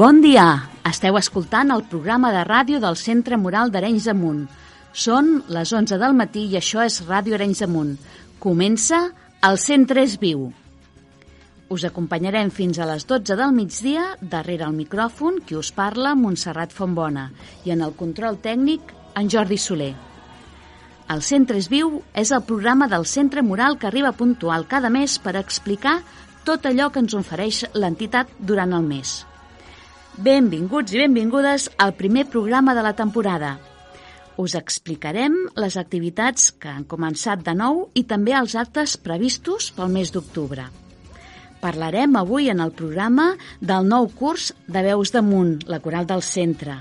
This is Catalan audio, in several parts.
Bon dia! Esteu escoltant el programa de ràdio del Centre Moral d'Arenys de Munt. Són les 11 del matí i això és Ràdio Arenys de Munt. Comença El Centre és Viu. Us acompanyarem fins a les 12 del migdia, darrere el micròfon, qui us parla, Montserrat Fontbona, i en el control tècnic, en Jordi Soler. El Centre és Viu és el programa del Centre Moral que arriba puntual cada mes per explicar tot allò que ens ofereix l'entitat durant el mes. Benvinguts i benvingudes al primer programa de la temporada. Us explicarem les activitats que han començat de nou i també els actes previstos pel mes d'octubre. Parlarem avui en el programa del nou curs de Veus damunt, la coral del centre,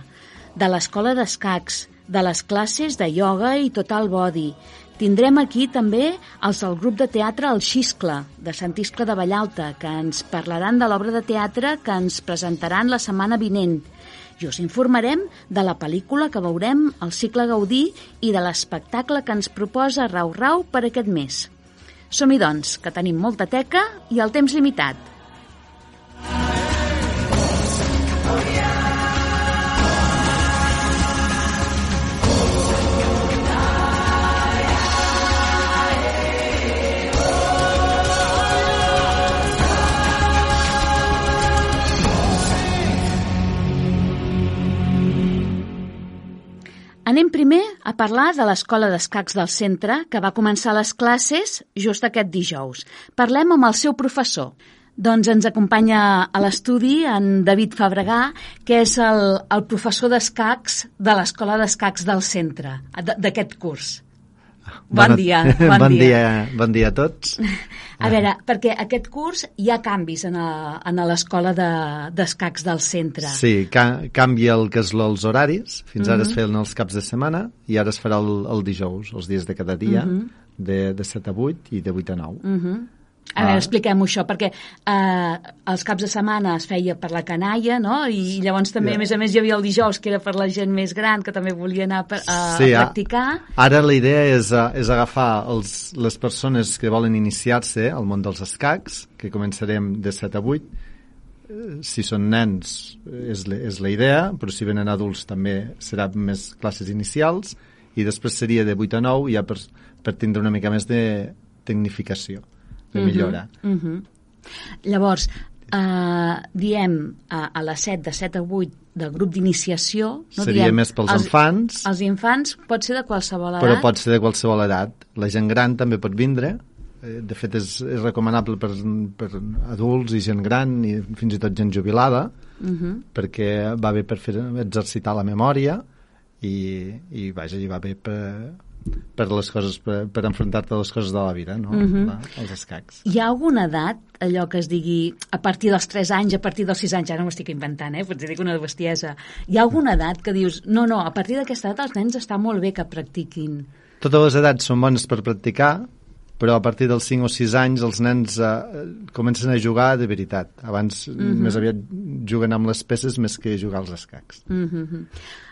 de l'escola d'escacs, de les classes de ioga i total body. Tindrem aquí també els del grup de teatre El Xiscle, de Sant Iscle de Vallalta, que ens parlaran de l'obra de teatre que ens presentaran la setmana vinent. I us informarem de la pel·lícula que veurem al cicle Gaudí i de l'espectacle que ens proposa Rau Rau per aquest mes. Som-hi, doncs, que tenim molta teca i el temps limitat. Anem primer a parlar de l'escola d'escacs del centre, que va començar les classes just aquest dijous. Parlem amb el seu professor. Doncs ens acompanya a l'estudi en David Fabregà, que és el, el professor d'escacs de l'escola d'escacs del centre, d'aquest curs. Bon dia. Bon, bon dia. dia. Bon dia a tots. A veure, perquè aquest curs hi ha canvis en, a, en l'escola de- d'escacs del centre. Sí, ca canvia el que és els horaris. Fins ara Mhm. es feien els caps de setmana i ara es farà el, el dijous, els dies de cada dia, Mhm. de, de 7 a 8 i de 8 a 9. Uh -huh. A veure, Ah. expliquem-ho això, perquè eh, els caps de setmana es feia per la canalla, no? I llavors també, Ja. a més a més, hi havia el dijous, que era per la gent més gran, que també volia anar a, a, Sí, a practicar. Ara la idea és, uh, és agafar els, les persones que volen iniciar-se al món dels escacs, que començarem de 7 a 8. Eh, Si són nens eh, és, la- és la idea, però si venen adults també serà més classes inicials i després seria de 8 a 9 ja per, per tindre una mica més de tecnificació, de millora. Uh -huh. Llavors, eh, diem a, a les 7, de 7 a 8, de grup d'iniciació... No? Seria Diem, més pels infants. Els infants pot ser de qualsevol edat? però pot ser de qualsevol edat. La gent gran també pot vindre, Eh, de fet és, és recomanable per, per adults i gent gran i fins i tot gent jubilada, Uh -huh. perquè va bé per fer exercitar la memòria i, i vaja, i va bé per, per les coses, per, per enfrontar-te a les coses de la vida, no? Mhm. la, els escacs. Hi ha alguna edat, allò que es digui a partir dels 3 anys, a partir dels 6 anys, ara m'ho estic inventant, eh? potser dic una bestiesa. Hi ha alguna edat que dius, no, no, a partir d'aquesta edat els nens està molt bé que practiquin. Totes les edats són bones per practicar, però a partir dels 5 o 6 anys els nens eh, comencen a jugar de veritat. Abans Mhm. més aviat juguen amb les peces més que jugar als escacs. Mm -hmm.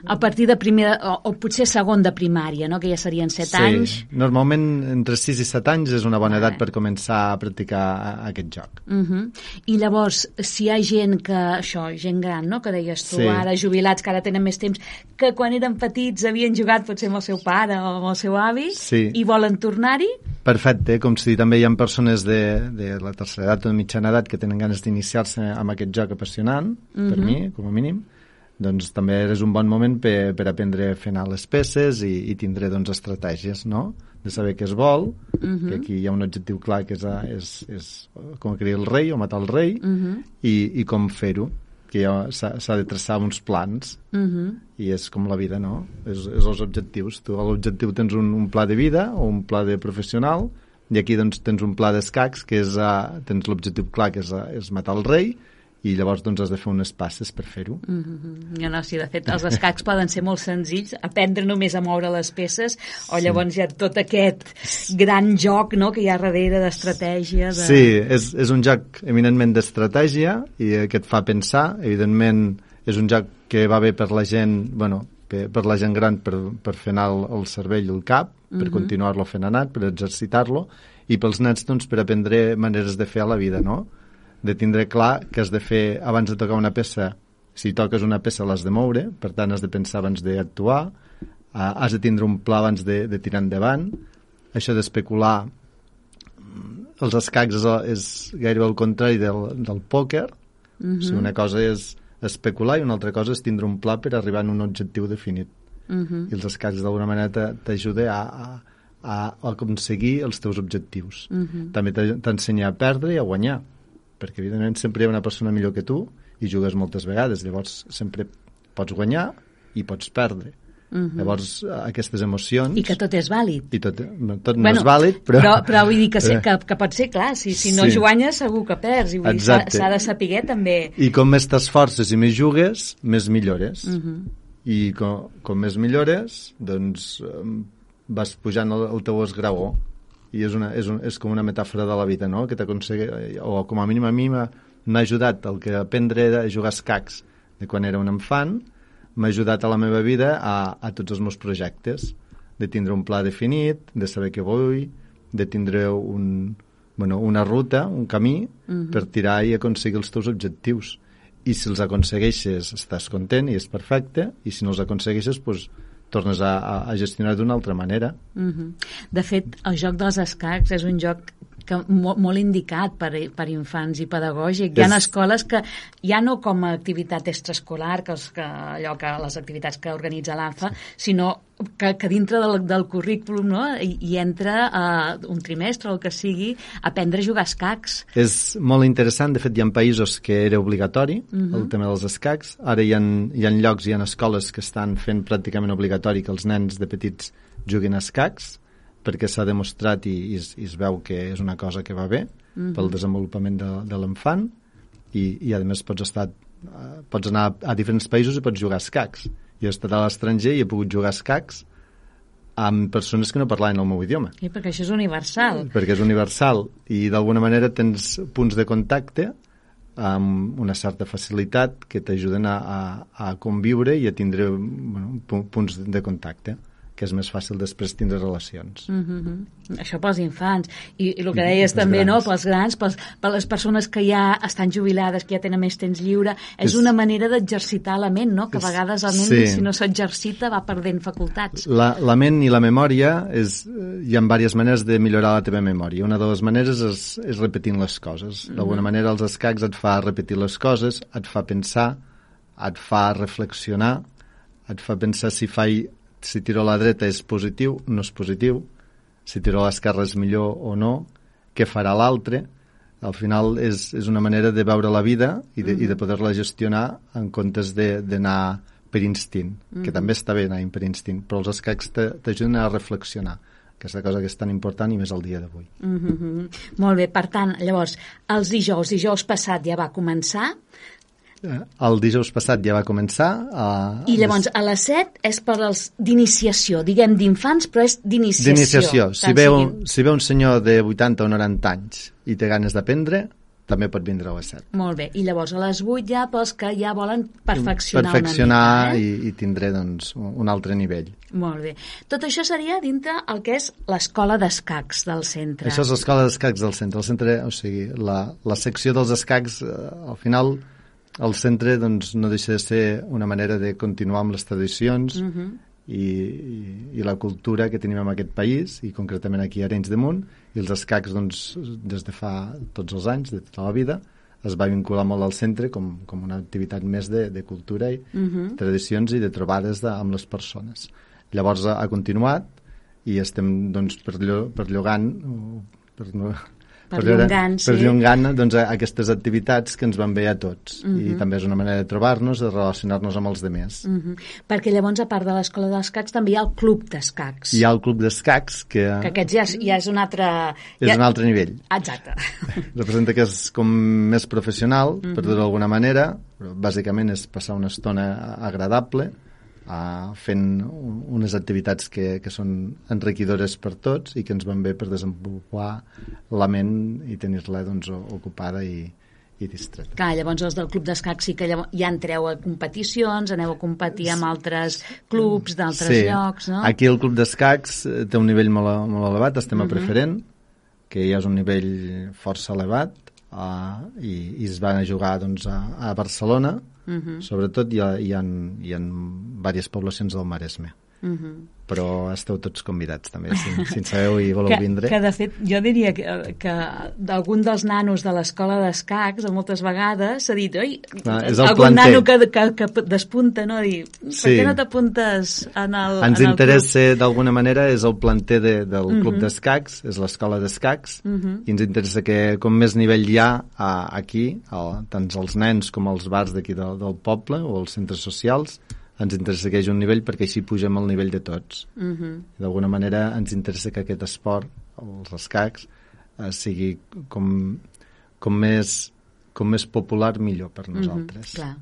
A partir de primer, o, o potser segon de primària, no? que ja serien 7 sí, anys. normalment entre 6 i 7 anys és una bona Vale. edat per començar a practicar a- aquest joc. Uh -huh. I llavors, si hi ha gent que, això, gent gran, no?, que deies tu, Sí. ara jubilats, que ara tenen més temps, que quan eren petits havien jugat potser amb el seu pare o amb el seu avi, Sí. i volen tornar-hi, Perfecte, com si també hi ha persones de, de la tercera edat o de mitjana edat que tenen ganes d'iniciar-se amb aquest joc apassionant, per Mhm. mi, com a mínim, doncs també és un bon moment per, per aprendre a fer anar les peces i, i tindre doncs, estratègies, no?, de saber què es vol, Mhm. que aquí hi ha un objectiu clar que és, és, és conquerir el rei o matar el rei, uh -huh. i, i com fer-ho, que ja s'ha s'ha de traçar uns plans, Uh -huh. i és com la vida, no? És, és els objectius. Tu a l'objectiu tens un, un pla de vida o un pla de professional i aquí doncs tens un pla d'escacs que és, uh, tens l'objectiu clar que és, uh, és matar el rei i llavors doncs has de fer unes passes per fer-ho. Mm -hmm. No, no, sí, de fet, els escacs poden ser molt senzills, aprendre només a moure les peces, o llavors hi ha tot aquest gran joc no, que hi ha darrere d'estratègia. De... Sí, és, és un joc eminentment d'estratègia i que et fa pensar. Evidentment, és un joc que va bé per la gent, bueno, per, per la gent gran per, per fer anar el, el cervell el cap, per Mhm. continuar-lo fent anar, per exercitar-lo, i pels nens doncs, per aprendre maneres de fer a la vida, no? De tindre clar que has de fer, abans de tocar una peça, Si toques una peça l'has de moure, per tant has de pensar abans d'actuar, uh, has de tindre un pla abans de, de tirar endavant, això d'especular mm, els escacs és, és gairebé el contrari del, del pòquer, uh -huh. o sigui, una cosa és especular i una altra cosa és tindre un pla per arribar a un objectiu definit. Uh -huh. I els escacs d'alguna manera t'ajuda a, a, a aconseguir els teus objectius. Uh -huh. També t'ensenya a perdre i a guanyar, perquè evidentment sempre hi ha una persona millor que tu i jugues moltes vegades, llavors sempre pots guanyar i pots perdre. Uh -huh. Llavors, aquestes emocions... I que tot és vàlid. I tot, tot no bueno, és vàlid, però... Però, però vull dir que, sé, que, que pot ser, clar, si, si no sí. guanyes segur que perds, i s'ha de saber també... I com més t'esforces i més jugues, més millores. Uh -huh. I com, com més millores, doncs vas pujant el, el teu esgraó i és, una, és, un, és com una metàfora de la vida, no?, que t'aconsegui, o com a mínim a mi m'ha ajudat el que aprendre a jugar escacs de quan era un infant, m'ha ajudat a la meva vida a, a tots els meus projectes, de tindre un pla definit, de saber què vull, de tindre un, bueno, una ruta, un camí, uh mhm. -huh. per tirar i aconseguir els teus objectius. I si els aconsegueixes, estàs content i és perfecte, i si no els aconsegueixes, doncs, tornes a, a gestionar d'una altra manera. Mhm. -huh. De fet, el joc dels escacs és un joc que molt, molt indicat per, per infants i pedagògic. Hi ha escoles que ja no com a activitat extraescolar, que, els, que allò que les activitats que organitza l'AFA, sinó que, que dintre del, del currículum no, hi, hi entra uh, un trimestre o el que sigui aprendre a jugar a escacs. És molt interessant, de fet hi ha països que era obligatori uh -huh. el mhm. tema dels escacs, ara hi ha, hi ha llocs, hi ha escoles que estan fent pràcticament obligatori que els nens de petits juguin a escacs, perquè s'ha demostrat i, i, es, i es veu que és una cosa que va bé mm -hmm. pel desenvolupament de, de l'enfant i, i a més pots estar uh, pots anar a, a diferents països i pots jugar a escacs jo he estat a l'estranger i he pogut jugar a escacs amb persones que no parlaven el meu idioma. I perquè això és universal. Perquè és universal i d'alguna manera tens punts de contacte amb una certa facilitat que t'ajuden a, a, a conviure i a tindre bueno, punts de contacte que és més fàcil després tindre relacions. Mm -hmm. Això pels infants. I, i el que deies I també, grans. no?, pels grans, pels, per les persones que ja estan jubilades, que ja tenen més temps lliure, és, és una manera d'exercitar la ment, no?, que a vegades la ment, sí. si no s'exercita, va perdent facultats. La, la ment i la memòria, és, hi ha diverses maneres de millorar la teva memòria. Una de les maneres és, és repetint les coses. D'alguna mm -hmm. manera, els escacs et fa repetir les coses, et fa pensar, et fa reflexionar, et fa pensar si faig si tiro a la dreta és positiu, no és positiu, si tiro a l'esquerra és millor o no, què farà l'altre, al final és, és una manera de veure la vida i de, mm -hmm. i de poder-la gestionar en comptes d'anar per instint, mm -hmm. que també està bé anar per instint, però els escacs t'ajuden a reflexionar aquesta cosa que és tan important i més el dia d'avui. Mm -hmm. Molt bé, per tant, llavors, els dijous, dijous passat ja va començar, el dijous passat ja va començar. Uh, I llavors, a les 7 és per als d'iniciació, diguem d'infants, però és d'iniciació. D'iniciació. Si, veu, si ve un senyor de 80 o 90 anys i té ganes d'aprendre, també pot vindre a les 7. Molt bé. I llavors a les 8 ja pels que ja volen perfeccionar, perfeccionar una mica, eh? i, i tindré doncs, un altre nivell. Molt bé. Tot això seria dintre el que és l'escola d'escacs del centre. Això és l'escola d'escacs del centre. El centre, o sigui, la, la secció dels escacs, eh, al final el centre doncs, no deixa de ser una manera de continuar amb les tradicions uh mhm. -huh. i, i, i la cultura que tenim en aquest país i concretament aquí a Arenys de Munt i els escacs doncs, des de fa tots els anys, de tota la vida es va vincular molt al centre com, com una activitat més de, de cultura i uh mhm. -huh. tradicions i de trobades de, amb les persones. Llavors ha, ha continuat i estem doncs, perllogant per no, perllongant, sí. perllongant doncs, aquestes activitats que ens van bé a tots. Uh -huh. I mhm. també és una manera de trobar-nos, de relacionar-nos amb els demés. Uh mhm. -huh. Perquè llavors, a part de l'escola d'escacs, també hi ha el club d'escacs. Hi ha el club d'escacs, que... Que aquest ja és, ja és un altre... És ja... un altre nivell. Exacte. Representa que és com més professional, uh -huh. per mhm. dir-ho d'alguna manera, però bàsicament és passar una estona agradable, uh, fent unes activitats que, que són enriquidores per tots i que ens van bé per desenvolupar la ment i tenir-la doncs, ocupada i, i distreta. Clar, llavors els del club d'escac sí que llavors, ja entreu a competicions, aneu a competir amb altres clubs d'altres sí. llocs, no? Aquí el club d'escacs eh, té un nivell molt, molt elevat, estem uh -huh. a mhm. preferent, que ja és un nivell força elevat, uh, i, i es van a jugar doncs, a, a Barcelona, Uh -huh. Sobretot hi ha, hi, ha, hi ha diverses poblacions del Maresme. Uh -huh. però esteu tots convidats també, si, si en sabeu i voleu que, vindre. Que de fet jo diria que, que d'algun dels nanos de l'escola d'escacs moltes vegades s'ha dit, oi, ah, és algun planter. nano que, que, que despunta, no? Dir, per sí. què no t'apuntes en el Ens en interessa d'alguna manera, és el planter de, del uh -huh. club d'escacs, és l'escola d'escacs, uh -huh. i ens interessa que com més nivell hi ha a, aquí, a, tant els nens com els bars d'aquí del, del poble o els centres socials, ens hagi un nivell perquè així pugem el nivell de tots. Uh mhm. -huh. D'alguna manera ens interessa que aquest esport, els escacs, eh, sigui com, com, més, com més popular millor per mhm, nosaltres. Uh -huh. Clar.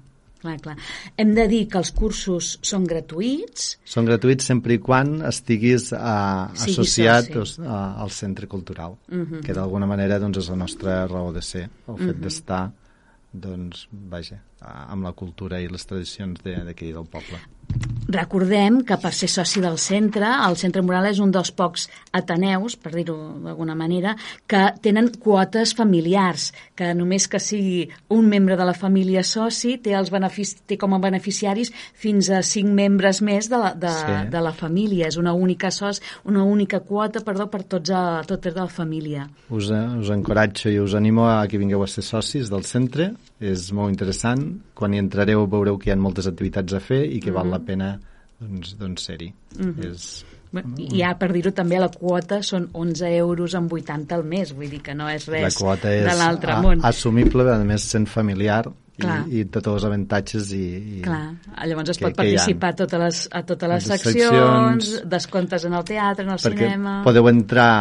Clar, clar. Hem de dir que els cursos són gratuïts. Són gratuïts sempre i quan estiguis uh, associat doncs, a, al centre cultural, uh mhm. -huh. que d'alguna manera doncs, és la nostra raó de ser, el fet uh -huh. d'estar doncs, vaja, amb la cultura i les tradicions d'aquí de, del poble. Recordem que per ser soci del centre, el Centre Moral és un dels pocs ateneus, per dir-ho d'alguna manera, que tenen quotes familiars, que només que sigui un membre de la família soci té, els benefici, té com a beneficiaris fins a cinc membres més de la, de, sí. de la família. És una única soci, una única quota perdó, per tots a, tota la família. Us, us encoratjo i us animo a que vingueu a ser socis del centre. És molt interessant. Quan hi entrareu veureu que hi ha moltes activitats a fer i que mm -hmm. val la pena doncs, doncs ser-hi. Mm -hmm. És... I ja, per dir-ho també, la quota són 11 euros en 80 al mes, vull dir que no és res la quota és de l'altre món. assumible, a més sent familiar i, i tots els avantatges i, i Clar. llavors es que, pot participar a totes les, a totes les, les seccions, seccions, descomptes en el teatre, en el cinema... podeu entrar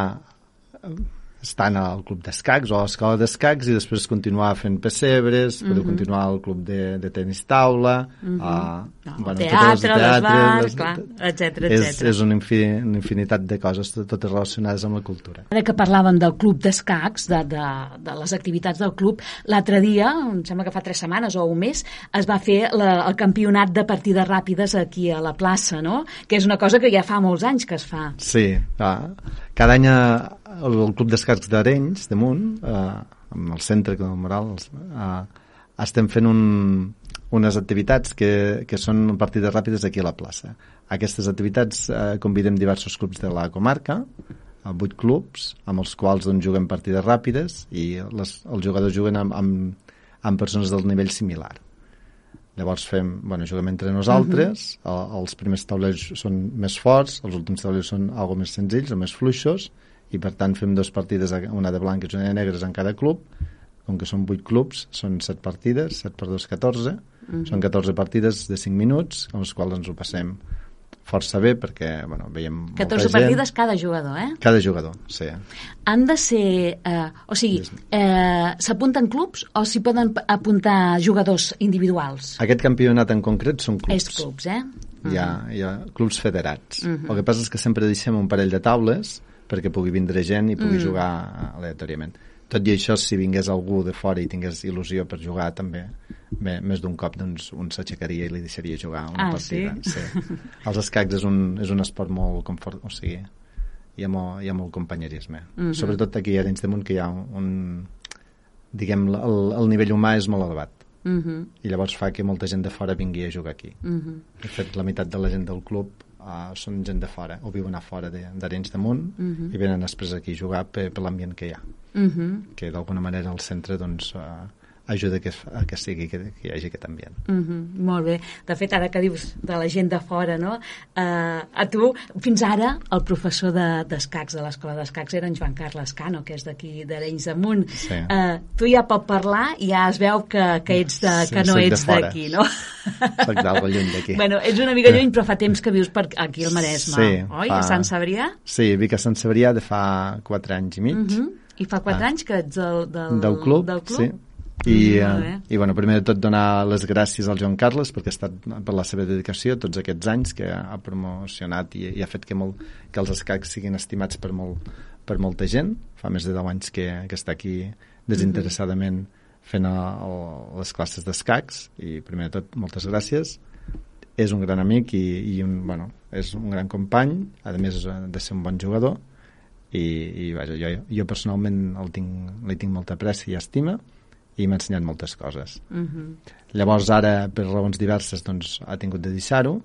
estan al club d'escacs o a l'escola d'escacs i després continuar fent pessebres, mm -hmm. continuar al club de, de tenis taula, mm -hmm. a, no, bueno, teatre, teatre, les bars, les, clar, etcètera, és, és una, infin, una infinitat de coses totes relacionades amb la cultura. Ara que parlàvem del club d'escacs, de, de, de les activitats del club, l'altre dia, em sembla que fa tres setmanes o un mes, es va fer la, el campionat de partides ràpides aquí a la plaça, no? Que és una cosa que ja fa molts anys que es fa. Sí, ah, cada any el, el Club d'Escacs d'Arenys, de Munt, eh, amb el centre del Moral, eh, estem fent un, unes activitats que, que són partides ràpides aquí a la plaça. Aquestes activitats eh, convidem diversos clubs de la comarca, a vuit clubs, amb els quals doncs, juguem partides ràpides i les, els jugadors juguen amb, amb, amb persones del nivell similar. Llavors fem, bueno, juguem entre nosaltres, uh -huh. els primers taulers són més forts, els últims taulers són algo més senzills o més fluixos, i per tant fem dues partides, una de blanques i una de negres en cada club, com que són 8 clubs, són 7 partides, 7 per 2, 14, mm -hmm. són 14 partides de 5 minuts, amb les quals ens ho passem força bé perquè bueno, veiem 14 partides cada jugador, eh? Cada jugador, sí. Han de ser... Eh, o sigui, eh, s'apunten clubs o s'hi poden apuntar jugadors individuals? Aquest campionat en concret són clubs. És clubs, eh? Hi ha, hi ha clubs federats. Uh -huh. El que passa és que sempre deixem un parell de taules perquè pugui vindre gent i pugui mm. jugar aleatòriament. Tot i això, si vingués algú de fora i tingués il·lusió per jugar, també bé, més d'un cop doncs, un s'aixecaria i li deixaria jugar una ah, partida. Sí? sí. Els escacs és un, és un esport molt confort, o sigui, hi ha molt, hi ha molt companyerisme. Mm -hmm. Sobretot aquí a dins de Munt que hi ha un, un diguem, el, el nivell humà és molt elevat. Mm -hmm. i llavors fa que molta gent de fora vingui a jugar aquí. Mm -hmm. De fet, la meitat de la gent del club uh, són gent de fora o viuen a fora d'Arenys de, de Munt uh. -huh. i venen després aquí a jugar per, per l'ambient que hi ha uh mhm. -huh. que d'alguna manera el centre doncs, uh, ajuda que, a que sigui que, que hi hagi aquest ambient. Mm -hmm, molt bé. De fet, ara que dius de la gent de fora, no? Uh, a tu, fins ara, el professor d'escacs de, de l'escola d'escacs era en Joan Carles Cano, que és d'aquí d'Arenys de Munt. Sí. Uh, tu ja pot parlar i ja es veu que, que, ets de, sí, que no ets d'aquí, no? Soc d'algo lluny d'aquí. Bueno, ets una mica lluny, però fa temps que vius per aquí al Maresme, sí, oi? Fa... A Sant Cebrià? Sí, vic a Sant Cebrià de fa 4 anys i mig. Mm -hmm. I fa 4 ah. anys que ets del, del, del club, del club? sí i, uh, i bueno, primer de tot donar les gràcies al Joan Carles perquè ha estat per la seva dedicació tots aquests anys que ha promocionat i, i ha fet que, molt, que els escacs siguin estimats per, molt, per molta gent. Fa més de 10 anys que, que està aquí desinteressadament fent a, a les classes d'escacs i primer de tot moltes gràcies. És un gran amic i, i un, bueno, és un gran company a més de ser un bon jugador i, i vaja, jo, jo personalment el tinc, li tinc molta pressa i estima i m'ha ensenyat moltes coses. Uh -huh. Llavors ara, per raons diverses, doncs, ha tingut de deixar-ho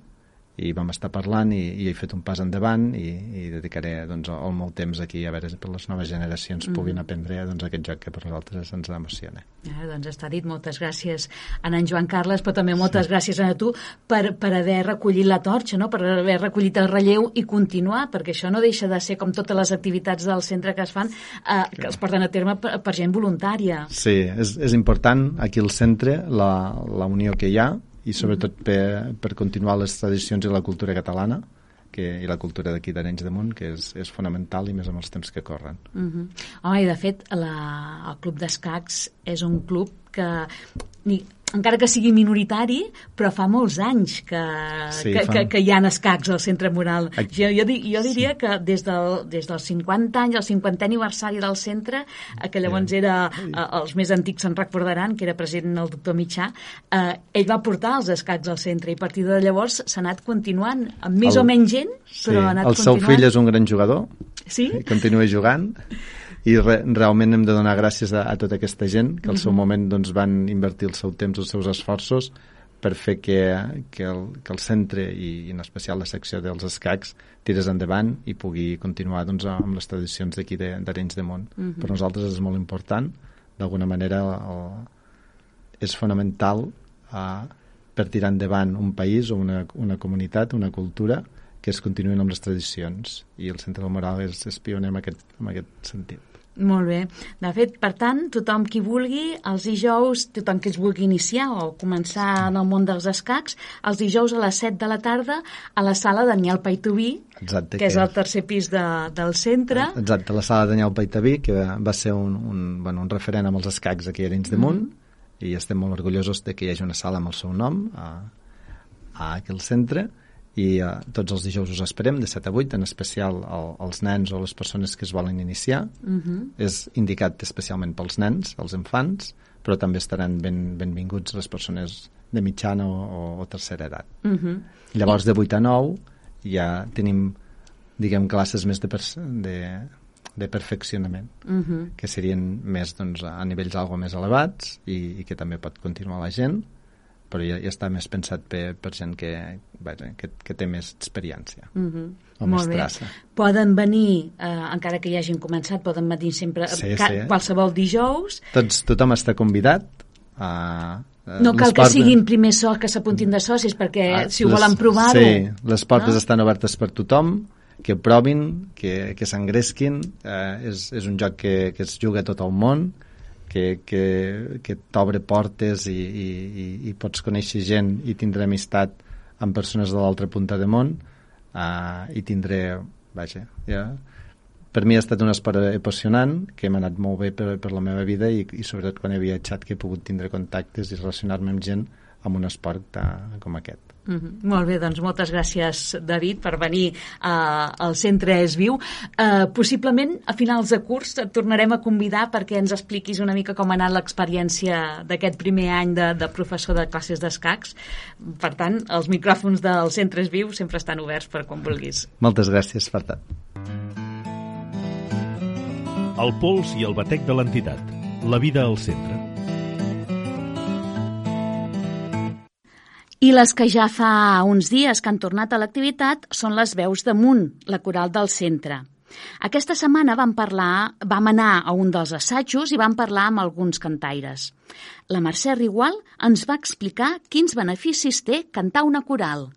i vam estar parlant i, i he fet un pas endavant i, i dedicaré doncs, el meu temps aquí a veure si per les noves generacions mm. puguin aprendre doncs, aquest joc que per nosaltres ens emociona. Ah, doncs està dit, moltes gràcies a en Joan Carles, però també moltes sí. gràcies a tu per, per haver recollit la torxa, no? per haver recollit el relleu i continuar, perquè això no deixa de ser com totes les activitats del centre que es fan, eh, que es porten a terme per, per gent voluntària. Sí, és, és important aquí al centre la, la unió que hi ha i sobretot per, per continuar les tradicions i la cultura catalana que, i la cultura d'aquí d'Arenys de Munt, que és, és fonamental i més amb els temps que corren. Uh -huh. Home, i de fet, la, el Club d'Escacs és un club que ni, encara que sigui minoritari, però fa molts anys que, sí, que, fan... que, que hi ha escacs al Centre Moral. Jo, jo, jo diria sí. que des, del, des dels 50 anys, el 50è aniversari del centre, eh, que llavors era, eh, els més antics se'n recordaran, que era present el doctor Mitjà, eh, ell va portar els escacs al centre i a partir de llavors s'ha anat continuant amb més el, o menys gent, però sí, ha anat el continuant. El seu fill és un gran jugador, sí? continua jugant i re, realment hem de donar gràcies a, a tota aquesta gent que al seu moment doncs, van invertir el seu temps, els seus esforços per fer que, que, el, que el centre i, en especial la secció dels escacs tires endavant i pugui continuar doncs, amb les tradicions d'aquí d'Arenys de, de Mont. Uh -huh. Per nosaltres és molt important, d'alguna manera el, és fonamental uh, per tirar endavant un país o una, una comunitat, una cultura que es continuïn amb les tradicions i el Centre del Moral és, és pioner en aquest, en aquest sentit. Molt bé. De fet, per tant, tothom qui vulgui, els dijous, tothom que es vulgui iniciar o començar en el món dels escacs, els dijous a les 7 de la tarda a la sala Daniel Paitubí, Exacte, que, que és el tercer pis de, del centre. Exacte, la sala Daniel Paitubí, que va ser un, un, bueno, un referent amb els escacs aquí a Dins de Munt, mm -hmm. i estem molt orgullosos de que hi hagi una sala amb el seu nom a, a aquí al centre i uh, tots els dijous us esperem de 7 a 8, en especial el, els nens o les persones que es volen iniciar uh mhm. -huh. és indicat especialment pels nens, els infants però també estaran ben, benvinguts les persones de mitjana o, o, o tercera edat uh mhm. -huh. llavors de 8 a 9 ja tenim diguem classes més de, de, de perfeccionament uh mhm. -huh. que serien més doncs, a nivells algo més elevats i, i que també pot continuar la gent però ja, ja està més pensat per, per gent que, vaja, que, que té més experiència mm -hmm. o Molt més traça. Bé. Poden venir, eh, encara que ja hagin començat, poden venir sempre sí, ca, sí. qualsevol dijous. Tots, tothom està convidat a, no cal que siguin primer so que s'apuntin de socis, perquè ah, si ho les, volen provar-ho... Sí, les portes no? estan obertes per tothom, que provin, que, que s'engresquin. Eh, és, és un joc que, que es juga a tot el món, que, que, que t'obre portes i, i, i pots conèixer gent i tindre amistat amb persones de l'altra punta de món uh, i tindré vaja, ja, per mi ha estat un esport apassionant que m'ha anat molt bé per, per la meva vida i, i sobretot quan he viatjat que he pogut tindre contactes i relacionar-me amb gent amb un esport uh, com aquest Mm -hmm. Molt bé, doncs moltes gràcies, David, per venir uh, al Centre Es Viu. Uh, possiblement, a finals de curs, et tornarem a convidar perquè ens expliquis una mica com ha anat l'experiència d'aquest primer any de, de professor de classes d'escacs. Per tant, els micròfons del Centre Es Viu sempre estan oberts per quan vulguis. Moltes gràcies, per tant. El pols i el batec de l'entitat. La vida al centre. I les que ja fa uns dies que han tornat a l'activitat són les veus damunt, la coral del centre. Aquesta setmana vam parlar, vam anar a un dels assajos i vam parlar amb alguns cantaires. La Mercè Rigual ens va explicar quins beneficis té cantar una coral.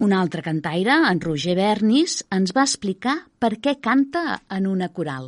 Un altre cantaire, en Roger Bernis, ens va explicar per què canta en una coral.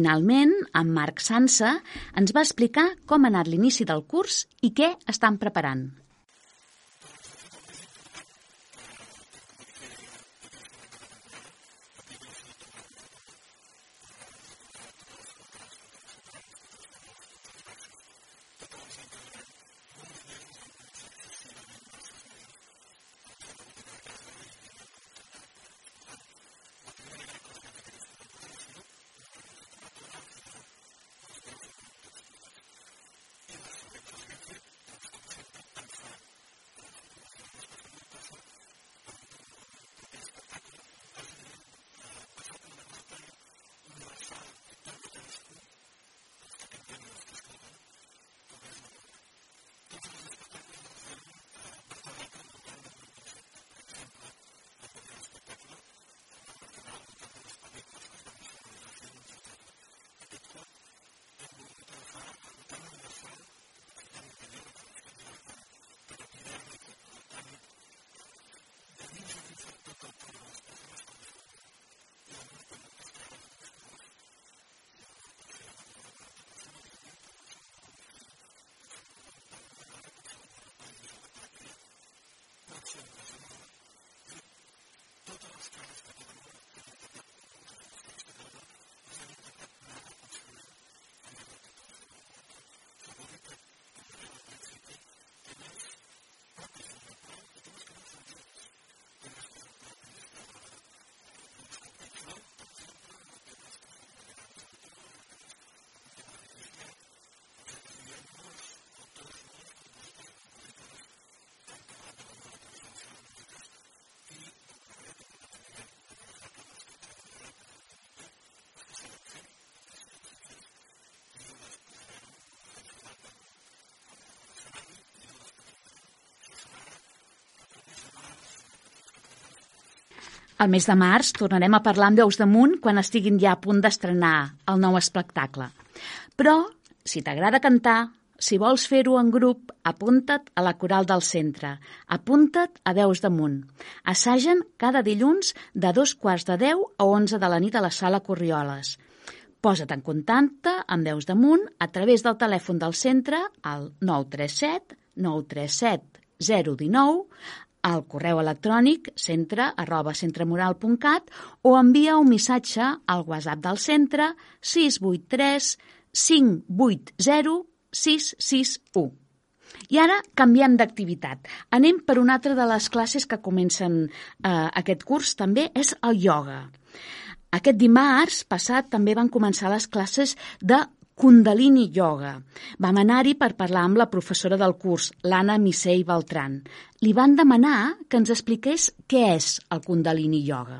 Finalment, en Marc Sansa ens va explicar com ha anat l'inici del curs i què estan preparant. Christ Al mes de març tornarem a parlar amb Veus damunt quan estiguin ja a punt d'estrenar el nou espectacle. Però, si t'agrada cantar, si vols fer-ho en grup, apunta't a la coral del centre. Apunta't a Veus damunt. Assagen cada dilluns de dos quarts de deu a onze de la nit a la sala Corrioles. Posa't en contacte amb Veus damunt a través del telèfon del centre al 937 937 019 al correu electrònic centre arroba centremoral.cat o envia un missatge al WhatsApp del centre 683 580 661. I ara canviem d'activitat. Anem per una altra de les classes que comencen eh, aquest curs, també és el ioga. Aquest dimarts passat també van començar les classes de Kundalini Yoga. Vam anar-hi per parlar amb la professora del curs, l'Anna Misei Beltran. Li van demanar que ens expliqués què és el Kundalini Yoga.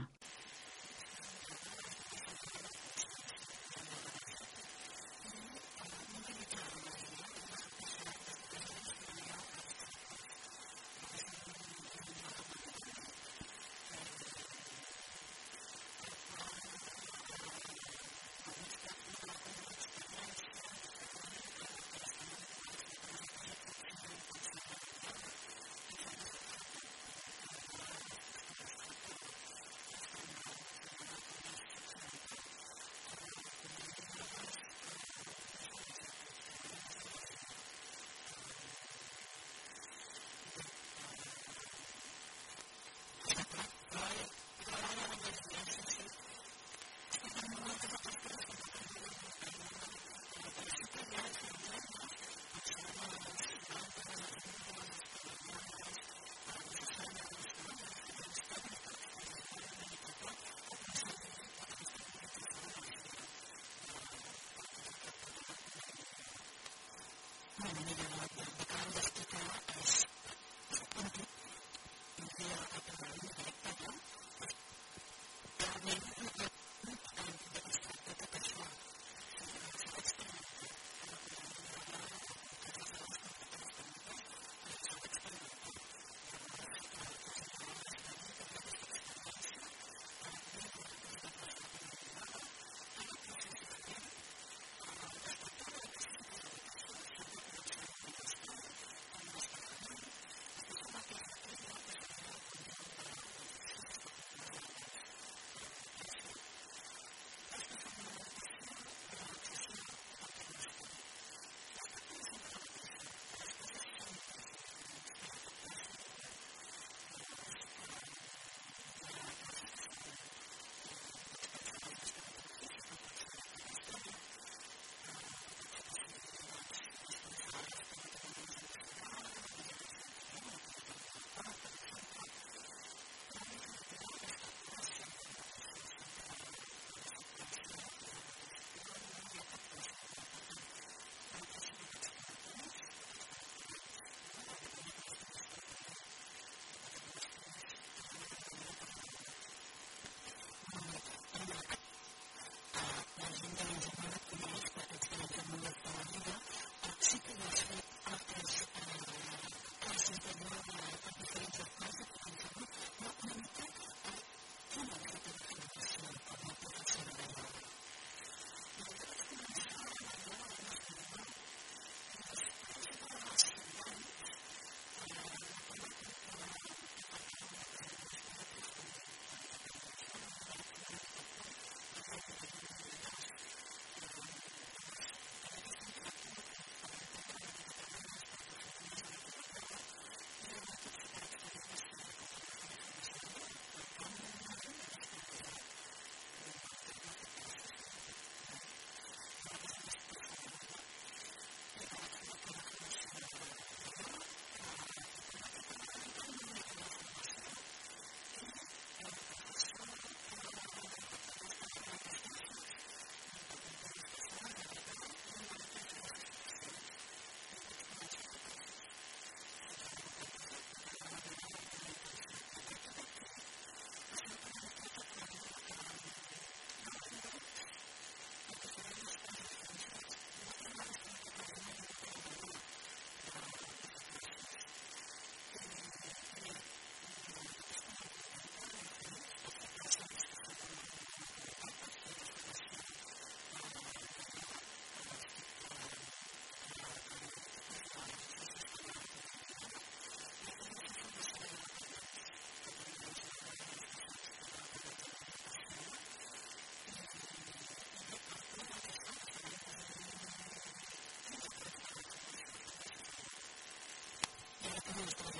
de nuestro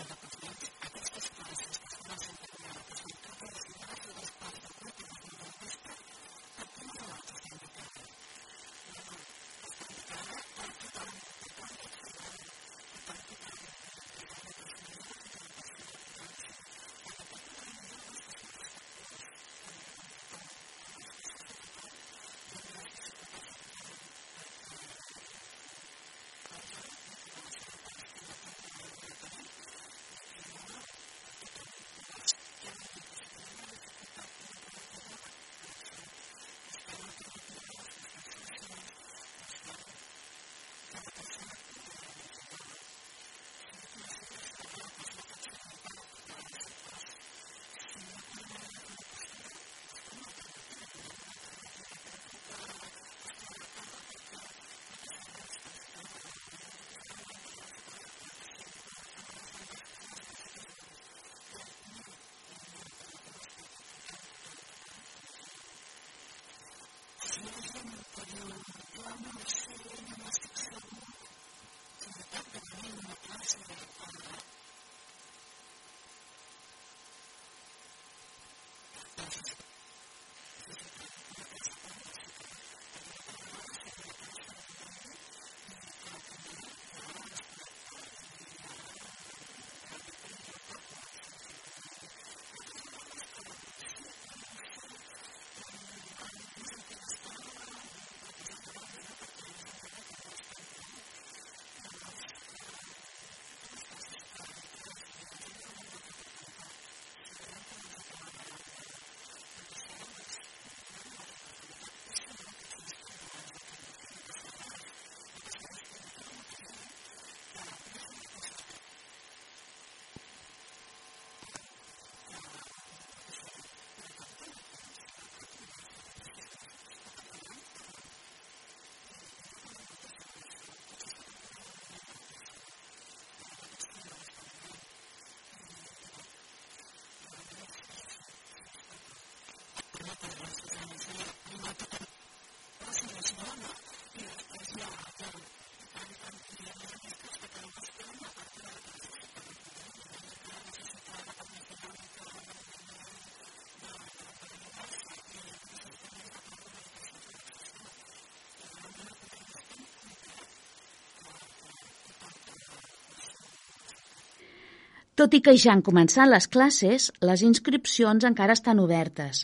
Tot i que ja han començat les classes, les inscripcions encara estan obertes.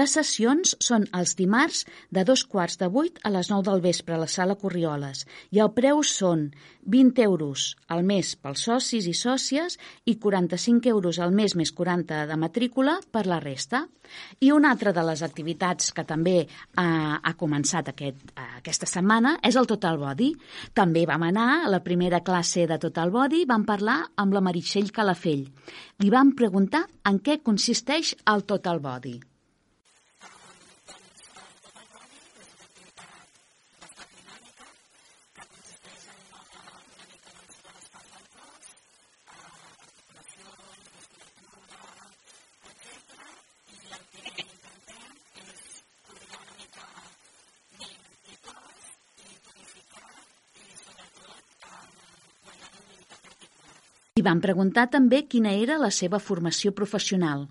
Les sessions són els dimarts de dos quarts de vuit a les nou del vespre a la sala Corrioles i el preu són 20 euros al mes pels socis i sòcies i 45 euros al mes més 40 de matrícula per la resta. I una altra de les activitats que també ha, ha començat aquest, aquesta setmana és el Total Body. També vam anar a la primera classe de Total Body, vam parlar amb la Meritxell Calafell. Li vam preguntar en què consisteix el Total Body. I van preguntar també quina era la seva formació professional.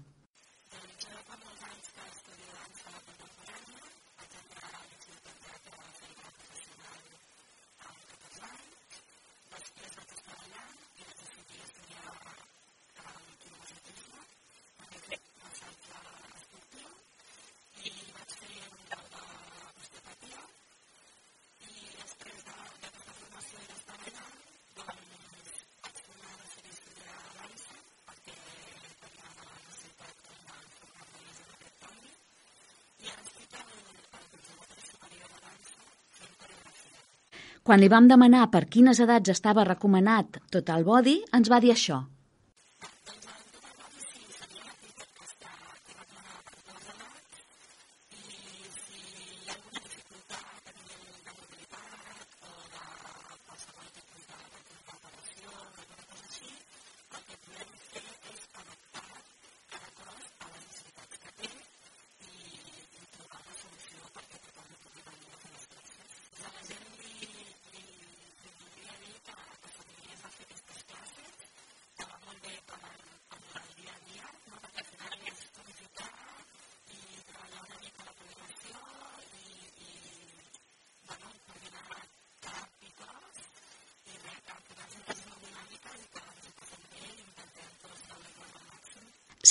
Quan li vam demanar per quines edats estava recomanat tot el body, ens va dir això.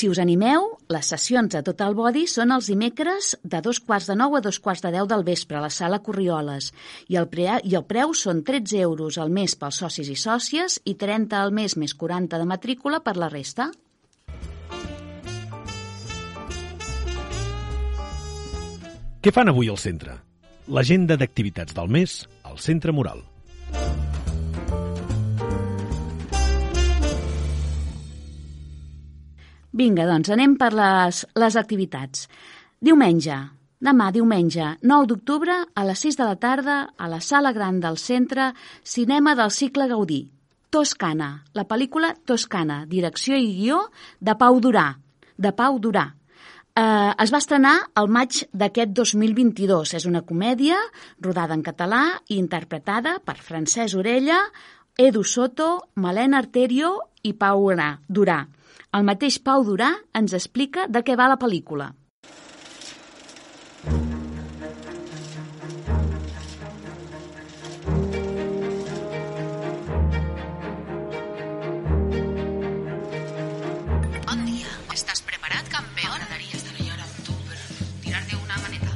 Si us animeu, les sessions de Total Body són els dimecres de dos quarts de nou a dos quarts de deu del vespre a la sala Corrioles i el, pre i el preu són 13 euros al mes pels socis i sòcies i 30 al mes més 40 de matrícula per la resta. Què fan avui al centre? L'agenda d'activitats del mes al Centre Mural. Vinga, doncs anem per les, les activitats. Diumenge, demà diumenge, 9 d'octubre, a les 6 de la tarda, a la sala gran del centre, cinema del cicle Gaudí. Toscana, la pel·lícula Toscana, direcció i guió de Pau Durà. De Pau Durà. Eh, es va estrenar el maig d'aquest 2022. És una comèdia rodada en català i interpretada per Francesc Orella, Edu Soto, Malena Arterio i Pau Durà. El mateix Pau Durà ens explica de què va la pel·lícula. Bon dia. ¿Estás preparat, campeón? M'agradaria estar allà ara amb tu per tirar-te una maneta.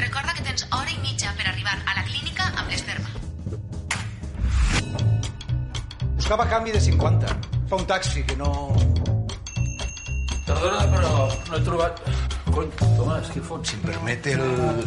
Recorda que tens hora i mitja per arribar a la clínica amb l'esperma. Buscava canvi de 50. Fa un taxi, que no... Perdona, però no he trobat... Cony, Tomàs, què fots? Si em permet el,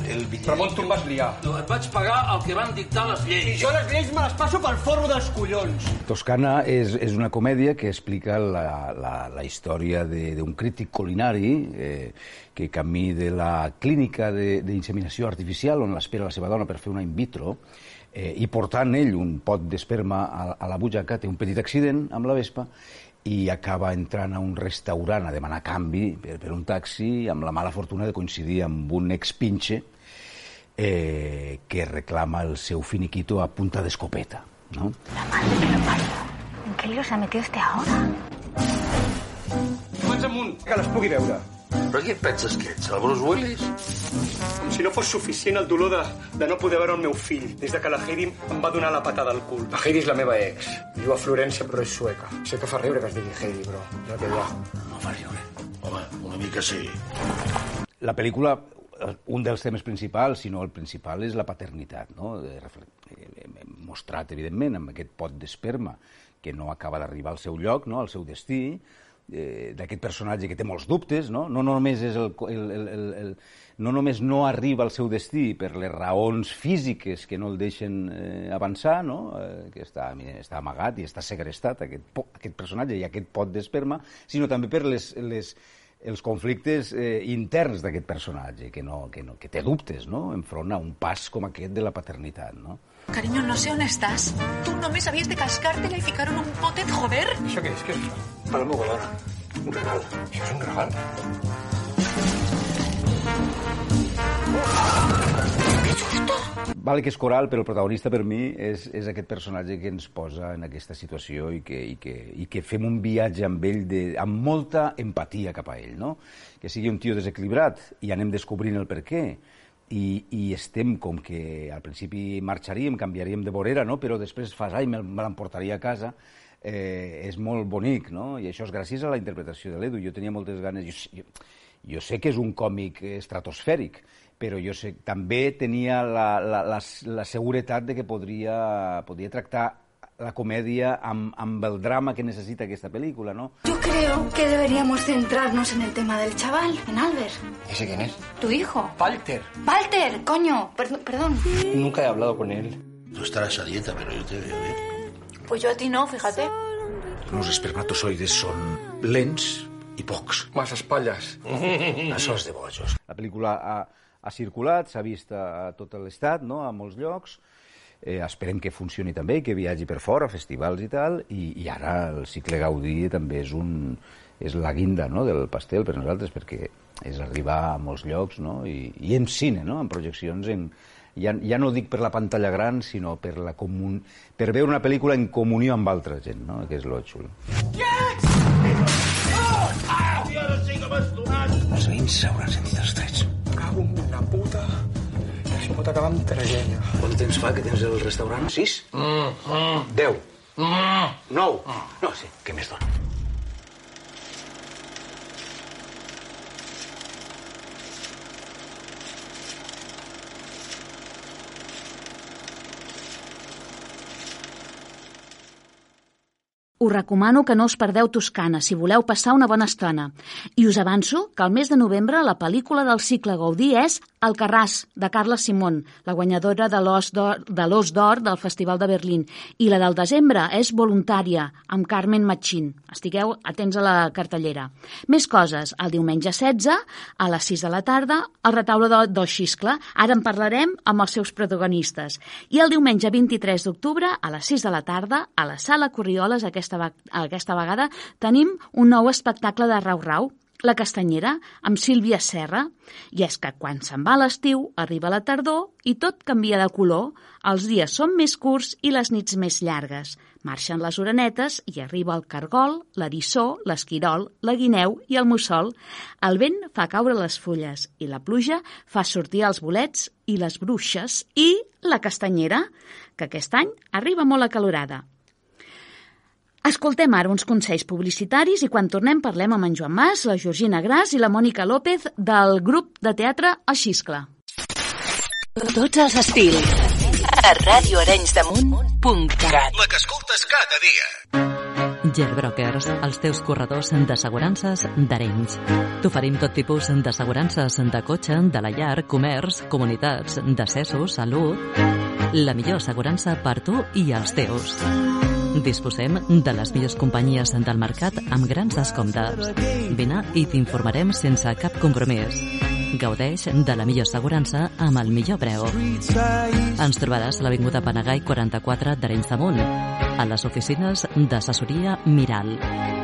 el bitllet... Però on tu em vas liar? No, et vaig pagar el que van dictar les I lleis. jo les lleis me les passo pel forro dels collons. Toscana és, és una comèdia que explica la, la, la història de- d'un crític culinari eh, que camí de la clínica de- d'inseminació artificial on l'espera la seva dona per fer una in vitro eh, i portant ell un pot d'esperma a, a la butxaca té un petit accident amb la vespa i acaba entrant a un restaurant a demanar canvi per, per un taxi amb la mala fortuna de coincidir amb un expinxe eh, que reclama el seu finiquito a punta d'escopeta. No? ¿En qué lío se ha metido este ahora? Mans amunt, que les pugui veure. Però qui et penses que ets, el Bruce Willis? Com si no fos suficient el dolor de, de no poder veure el meu fill des de que la Heidi em va donar la patada al cul. La Heidi és la meva ex. Viu a Florència, però és sueca. Sé que fa riure que es digui Heidi, però que hi ha. No fa riure. Home, una mica sí. La pel·lícula, eh, un dels temes principals, si no el principal, és la paternitat, no? Eh, eh, Hem mostrat, evidentment, amb aquest pot d'esperma que no acaba d'arribar al seu lloc, no? al seu destí, eh, d'aquest personatge que té molts dubtes, no? No només és el, el, el, el, no només no arriba al seu destí per les raons físiques que no el deixen eh, avançar, no? eh, que està, està amagat i està segrestat, aquest, aquest personatge i aquest pot d'esperma, sinó també per les, les, els conflictes eh, interns d'aquest personatge, que, no, que, no, que té dubtes no? enfront a un pas com aquest de la paternitat. No? Cariño, no sé on estàs. Tu només havies de cascar-te-la i ficar-ho en un potet, joder. Això què és? Què és això? Per la meva dona. Un regal. Això és un regal? Vale que és coral, però el protagonista per mi és, és aquest personatge que ens posa en aquesta situació i que, i que, i que fem un viatge amb ell de, amb molta empatia cap a ell, no? Que sigui un tio desequilibrat i anem descobrint el per què i, i estem com que al principi marxaríem, canviaríem de vorera, no? però després fas, ai, me, l'emportaria a casa, eh, és molt bonic, no? I això és gràcies a la interpretació de l'Edu. Jo tenia moltes ganes... Jo, jo, jo sé que és un còmic estratosfèric, però jo sé, també tenia la, la, la, la seguretat de que podria, podria tractar la comèdia amb, amb el drama que necessita aquesta pel·lícula, no? Yo creo que deberíamos centrarnos en el tema del chaval, en Albert. ¿Ese quién es? Tu hijo. Walter. Walter, coño, perdón. perdón. Nunca he hablado con él. Tú estarás a dieta, pero yo te veo bien. Pues yo a ti no, fíjate. Els espermatozoides són lents i pocs. Más espaldas. Això és de bojos. La pel·lícula ha, ha circulat, s'ha vist a, a tot l'estat, no? a molts llocs, eh, esperem que funcioni també i que viatgi per fora, a festivals i tal, i, i ara el cicle Gaudí també és, un, és la guinda no? del pastel per nosaltres, perquè és arribar a molts llocs no? I, i en cine, no? en projeccions en, ja, ja no dic per la pantalla gran, sinó per, la comun... per veure una pel·lícula en comunió amb altra gent, no? que és lo xulo. Els veïns s'hauran sentit els trets. Cago en la puta. Això pot acabar amb tragèdia. Quant temps fa que tens el restaurant? Sis? Deu? Nou? No sé, què més dona? Us recomano que no us perdeu Toscana si voleu passar una bona estona. I us avanço que al mes de novembre la pel·lícula del cicle Gaudí és El Carràs, de Carla Simón, la guanyadora de l'Os d'Or de del Festival de Berlín. I la del desembre és Voluntària, amb Carmen Machín. Estigueu atents a la cartellera. Més coses. El diumenge 16, a les 6 de la tarda, el retaule de, del Xiscle. Ara en parlarem amb els seus protagonistes. I el diumenge 23 d'octubre, a les 6 de la tarda, a la Sala Corrioles, aquesta, va- aquesta vegada, tenim un nou espectacle de Rau-Rau, la Castanyera, amb Sílvia Serra. I és que quan se'n va l'estiu, arriba la tardor i tot canvia de color. Els dies són més curts i les nits més llargues. Marxen les orenetes i arriba el cargol, l'eriçó, l'esquirol, la guineu i el mussol. El vent fa caure les fulles i la pluja fa sortir els bolets i les bruixes i la castanyera, que aquest any arriba molt acalorada. Escoltem ara uns consells publicitaris i quan tornem parlem amb en Joan Mas, la Georgina Gras i la Mònica López del grup de teatre El Xiscle. Tots els estils. A radioarenysdemunt.cat La que escoltes cada dia. Gerbrokers, els teus corredors d'assegurances d'Arenys. T'oferim tot tipus d'assegurances de cotxe, de la llar, comerç, comunitats, decessos, salut... La millor assegurança per tu i els teus. Disposem de les millors companyies del mercat amb grans descomptes. Vine i t'informarem sense cap compromís. Gaudeix de la millor assegurança amb el millor preu. Ens trobaràs a l'Avinguda Panegai 44 d'Arenys de Munt, a les oficines d'assessoria Miral.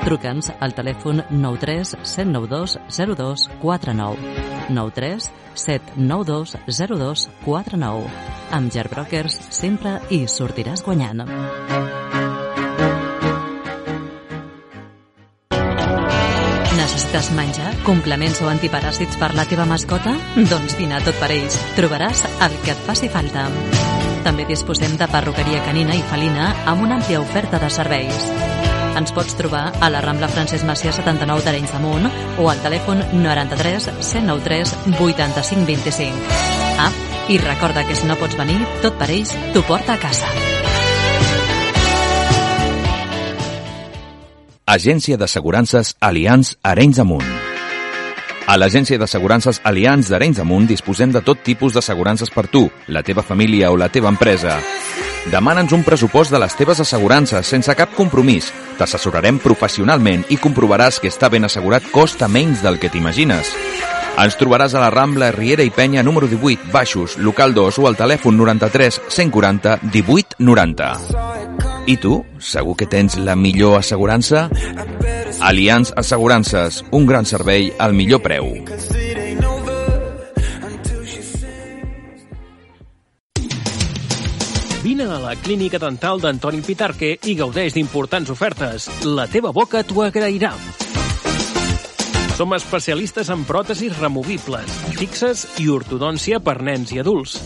Truca'ns al telèfon 93 792 02 49. 93 792 02 49. Amb Gerbrokers sempre hi sortiràs guanyant. Necessites menjar, complements o antiparàsits per la teva mascota? Doncs vine a tot per ells. Trobaràs el que et faci falta. També disposem de perruqueria canina i felina amb una àmplia oferta de serveis. Ens pots trobar a la Rambla Francesc Macià 79 d'Arenys de Munt o al telèfon 93 193 85 25. Ah, i recorda que si no pots venir, tot per ells t'ho porta a casa. Agència d'Assegurances Allianz Arenys de Munt. A l'Agència d'Assegurances Allianz d'Arenys de Munt disposem de tot tipus d'assegurances per tu, la teva família o la teva empresa. Demana'ns un pressupost de les teves assegurances sense cap compromís. T'assessorarem professionalment i comprovaràs que estar ben assegurat costa menys del que t'imagines. Ens trobaràs a la Rambla Riera i Penya número 18, Baixos, local 2 o al telèfon 93 140 18 90. I tu, segur que tens la millor assegurança? Allianz Assegurances, un gran servei al millor preu. Vine a la clínica dental d'Antoni Pitarque i gaudeix d'importants ofertes. La teva boca t'ho agrairà. Som especialistes en pròtesis removibles, fixes i ortodòncia per nens i adults.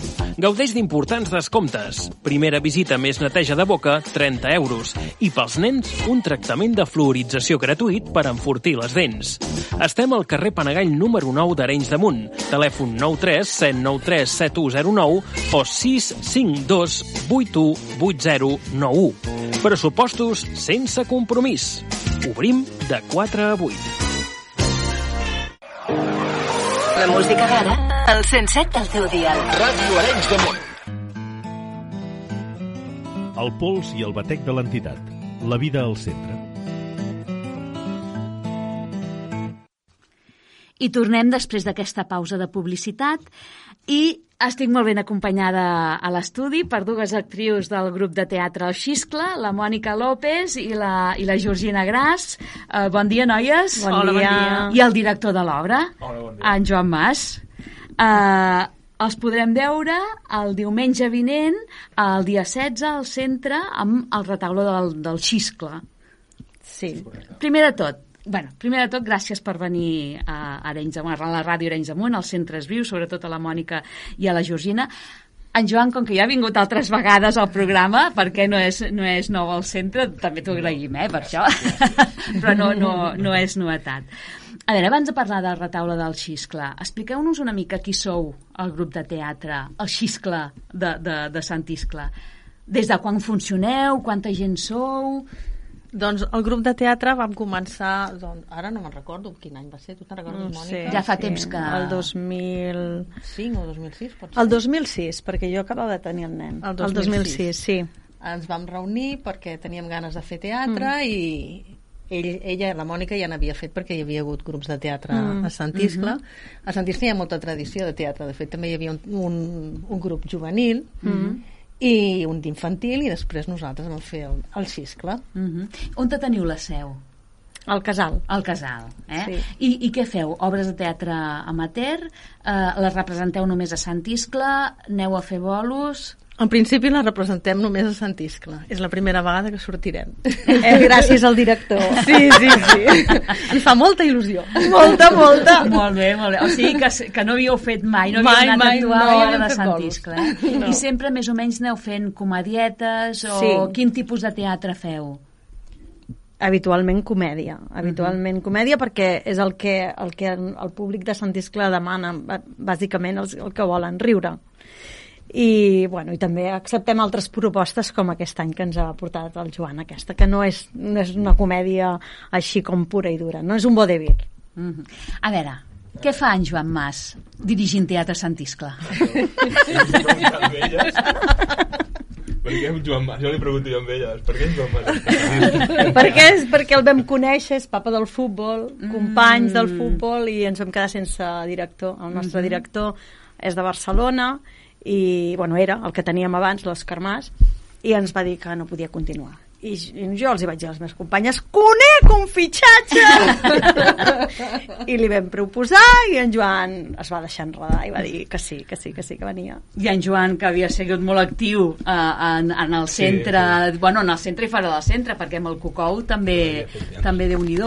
Gaudeix d'importants descomptes. Primera visita més neteja de boca, 30 euros. I pels nens, un tractament de fluorització gratuït per enfortir les dents. Estem al carrer Panagall número 9 d'Arenys de Munt. Telèfon 93 793 7109 o 652 81 8091. Pressupostos sense compromís. Obrim de 4 a 8. La música d'ara, al 107 del teu dial. Ràdio Arenys de Munt. El pols i el batec de l'entitat. La vida al centre. I tornem després d'aquesta pausa de publicitat i estic molt ben acompanyada a l'estudi per dues actrius del grup de teatre El Xiscle, la Mònica López i la, i la Georgina Gras. Uh, bon dia, noies. Bon Hola, dia. bon dia. I el director de l'obra, en Joan Mas. Uh, els podrem veure el diumenge vinent, el dia 16, al centre, amb el retaule del, del Xiscle. Sí. Primer de tot, bueno, primer de tot, gràcies per venir a Arenys de Munt, a la ràdio Arenys de Munt, als centres vius, sobretot a la Mònica i a la Georgina. En Joan, com que ja ha vingut altres vegades al programa, perquè no és, no és nou al centre, també t'ho agraïm, eh, per això, però no, no, no és novetat. A veure, abans de parlar del retaule del Xiscle, expliqueu-nos una mica qui sou el grup de teatre, el Xiscle de, de, de Sant Iscle. Des de quan funcioneu, quanta gent sou... Doncs el grup de teatre vam començar, doncs, ara no me'n recordo quin any va ser, tu te'n recordes, No Mònica? sé, Ja fa sí. temps que- El 2000... 5 o 2006, pot ser? El 2006, perquè jo acabava de tenir el nen. El El 2006, sí. Ens vam reunir perquè teníem ganes de fer teatre mm. i ell, ella, la Mònica, ja n'havia fet perquè hi havia hagut grups de teatre Mm. mm. a Sant Iscle. Mhm. A Sant Iscle hi ha molta tradició de teatre. De fet, també hi havia un, un, un grup juvenil Mhm. I un d'infantil i després nosaltres vam fer el, el Xiscle. Mm -hmm. On te teniu la seu? Al Casal. Al Casal, eh? Sí. I, I què feu? Obres de teatre amateur? Eh, les representeu només a Sant Iscle? Aneu a fer bolos? En principi la representem només a Sant Iscle. És la primera vegada que sortirem. Eh, gràcies al director. Sí, sí, sí. Ens fa molta il·lusió. Molta, molta. molt bé, molt bé. O sigui que, que no havíeu fet mai, no havíeu Mai, anat mai, a actuar no a l'hora de Sant bolos. Iscle. Eh? No. I sempre més o menys aneu fent comedietes o Sí. quin tipus de teatre feu? habitualment comèdia habitualment comèdia perquè és el que el, que el públic de Sant Iscle demana bà- bàsicament els, el que volen riure i, bueno, i també acceptem altres propostes com aquest any que ens ha portat el Joan aquesta, que no és, no és una comèdia així com pura i dura no és un vodevil Mm -hmm. A veure, què fa en Joan Mas dirigint Teatre Sant Iscle? Per què Joan Mas? Jo li pregunto jo amb elles. Per què en Joan Mas? perquè, és, perquè el vam conèixer, és papa del futbol, companys del futbol, i ens vam quedar sense director. El nostre Mhm. director és de Barcelona, i bueno, era el que teníem abans, l'Òscar Mas, i ens va dir que no podia continuar. I jo els hi vaig dir a les meves companyes conec un fitxatge! I li vam proposar i en Joan es va deixar enredar i va dir que sí, que sí, que sí, que venia. I en Joan, que havia sigut molt actiu eh, en, en el Sí, centre, bueno, en el centre i fora del centre, perquè amb el Cocou també, també déu nhi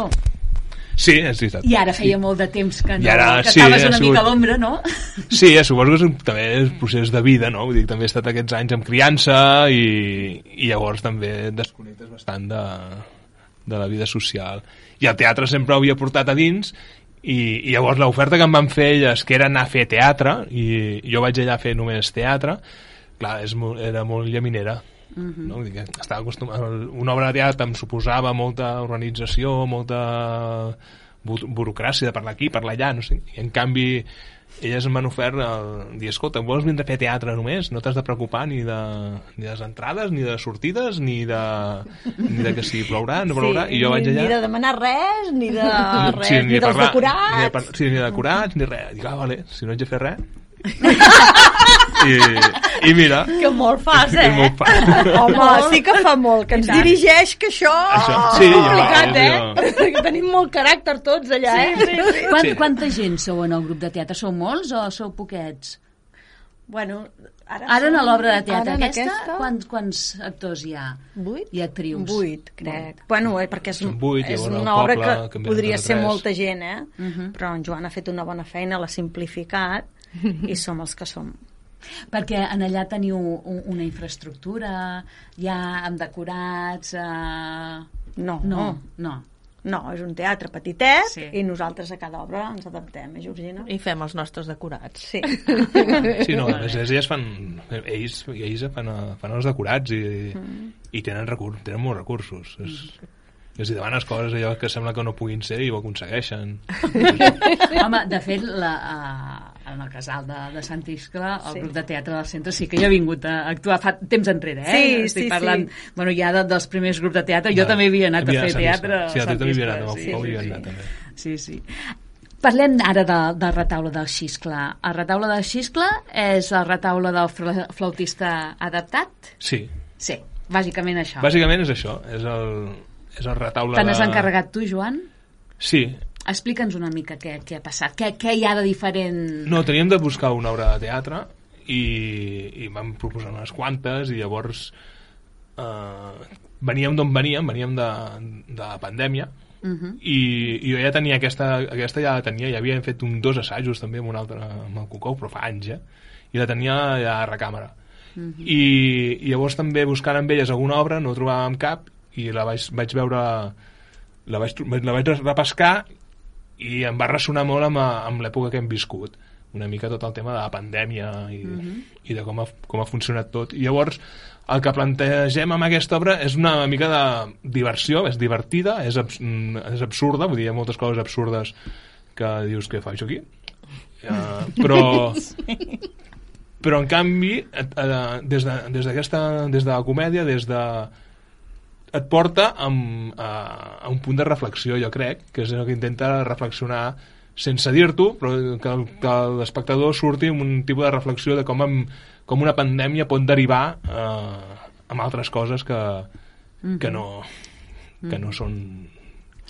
Sí, és veritat. I ara feia molt de temps que, no, I ara, que sí, estaves una sigut- mica a l'ombra, no? Sí, eh, suposo que és un, també és un procés de vida, no? Vull dir, també he estat aquests anys amb criança i, i llavors també desconnectes bastant de, de la vida social. I el teatre sempre ho havia portat a dins i, i llavors l'oferta que em van fer elles, que era anar a fer teatre, i jo vaig allà a fer només teatre, clar, és, era molt llaminera. Mhm. no? Vull dir que estava acostumat una obra de teatre em suposava molta organització molta bu- burocràcia de parlar aquí, parlar allà no sé. i en canvi elles m'han ofert el dir, escolta, vols vindre a fer teatre només? No t'has de preocupar ni de, ni de les entrades, ni de sortides, ni de, ni de que si plourà, no plourà, i jo vaig ni, allà... ni de demanar res, ni de res, Sí, ni, dels parlar- decorats. Ni de, sí, ni de decorats, ni res. Dic, ah, vale, si no haig de fer res... I, I mira... Que molt fas, eh? És molt fàcil. Home, sí que fa molt, que ens dirigeix, que això... Això, és sí, jo- complicat, jo- eh? Perquè tenim molt caràcter tots allà, eh? Sí, sí, Quan, Quanta gent sou en el grup de teatre? Sou molts o sou poquets? Bueno, ara, Ara en l'obra de teatre aquesta, aquesta, Quants, quants actors hi ha? Vuit? I actrius? Vuit, crec. Bueno, eh, perquè és, Són vuit, és una obra poble, que podria ser molta gent, eh? Uh -huh. Però en Joan ha fet una bona feina, l'ha simplificat i som els que som. Perquè en allà teniu un, una infraestructura, ja amb decorats... Eh... No, No, no. No, és un teatre petitet Sí. i nosaltres a cada obra ens adaptem, eh, Georgina? I fem els nostres decorats. Sí. Sí, no, més, elles fan... Ells, ells fan, fan els decorats i, Mm. i tenen, recur, tenen molts recursos. És, els hi demanes coses allò que sembla que no puguin ser i ho aconsegueixen. Home, de fet, la, uh, en el casal de, de Sant Iscle, el Sí. grup de teatre del centre sí que ja ha vingut a actuar fa temps enrere, eh? Sí, Estic sí, parlant, sí. bueno, ja de, dels primers grups de teatre. Jo Vale. també havia anat Havia a fer Sant Iscle. teatre. Sí, a Sant també havia Iscle, anat, sí, sí, havia anat, també. Sí, sí. Parlem ara de, del retaule del Xiscle. El retaule del Xiscle és el retaule del fla- flautista adaptat? Sí, Sí, bàsicament això. bàsicament és això. És el, és el retaule Te n'has de... encarregat tu, Joan? Sí. Explica'ns una mica què, què ha passat. Què, què hi ha de diferent? No, teníem de buscar una obra de teatre i, i vam proposar unes quantes i llavors eh, veníem d'on veníem, veníem de, de la pandèmia Uh -huh. i, i jo ja tenia aquesta, aquesta ja la tenia, ja havíem fet un, dos assajos també amb un altre, amb el Cucou, però fa anys ja, i la tenia ja a recàmera. Mhm. I, i llavors també buscant amb elles alguna obra no trobàvem cap i la vaig, vaig veure la vaig, la vaig repescar i em va ressonar molt amb, amb l'època que hem viscut una mica tot el tema de la pandèmia i, Mhm. i de com ha, com ha funcionat tot. I llavors el que plantegem amb aquesta obra és una mica de diversió, és divertida és, abs mm, és absurda, vull dir, hi ha moltes coses absurdes que dius què fa això aquí? Uh, però però en canvi eh, des de, des d'aquesta des de la comèdia des de et porta amb, a, a un punt de reflexió jo crec, que és el que intenta reflexionar sense dir-t'ho però que, que l'espectador surti amb un tipus de reflexió de com, amb, com una pandèmia pot derivar eh, amb altres coses que, que no que no són